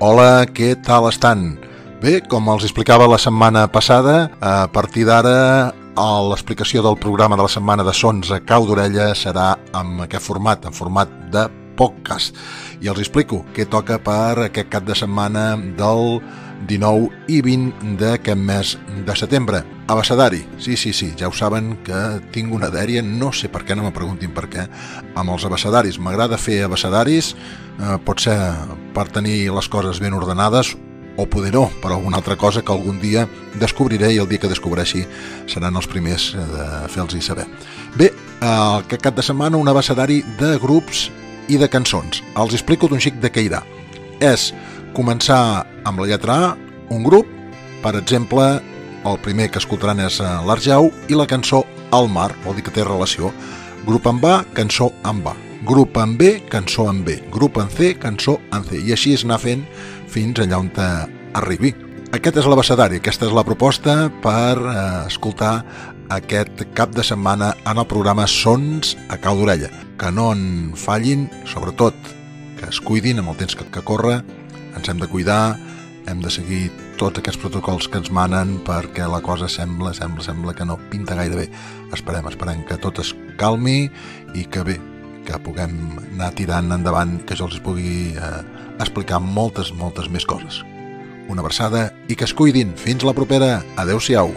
Hola, què tal estan? Bé, com els explicava la setmana passada, a partir d'ara l'explicació del programa de la setmana de Sons a cau d'orella serà en aquest format, en format de podcast. I els explico què toca per aquest cap de setmana del 19 i 20 d'aquest mes de setembre. Abecedari, sí, sí, sí, ja ho saben que tinc una dèria, no sé per què, no me preguntin per què, amb els abecedaris. M'agrada fer abecedaris, eh, pot ser per tenir les coses ben ordenades o poder no, per alguna altra cosa que algun dia descobriré i el dia que descobreixi seran els primers de fer-los saber. Bé, aquest cap de setmana un abecedari de grups i de cançons. Els explico d'un xic de què irà. És començar amb la lletra A, un grup, per exemple, el primer que escoltaran és l'Arjau i la cançó Al mar, vol dir que té relació. Grup amb A, cançó amb A. Grup amb B, cançó amb B. Grup amb C, cançó amb C. I així és anar fent fins allà on arribi. Aquest és l'abecedari, aquesta és la proposta per eh, escoltar aquest cap de setmana en el programa Sons a cau d'orella. Que no en fallin, sobretot que es cuidin amb el temps que, que corre, ens hem de cuidar, hem de seguir tots aquests protocols que ens manen perquè la cosa sembla, sembla, sembla que no pinta gaire bé. Esperem, esperem que tot es calmi i que bé, que puguem anar tirant endavant, que jo els pugui eh, explicar moltes, moltes més coses. Una versada i que es cuidin. Fins la propera. Adeu-siau.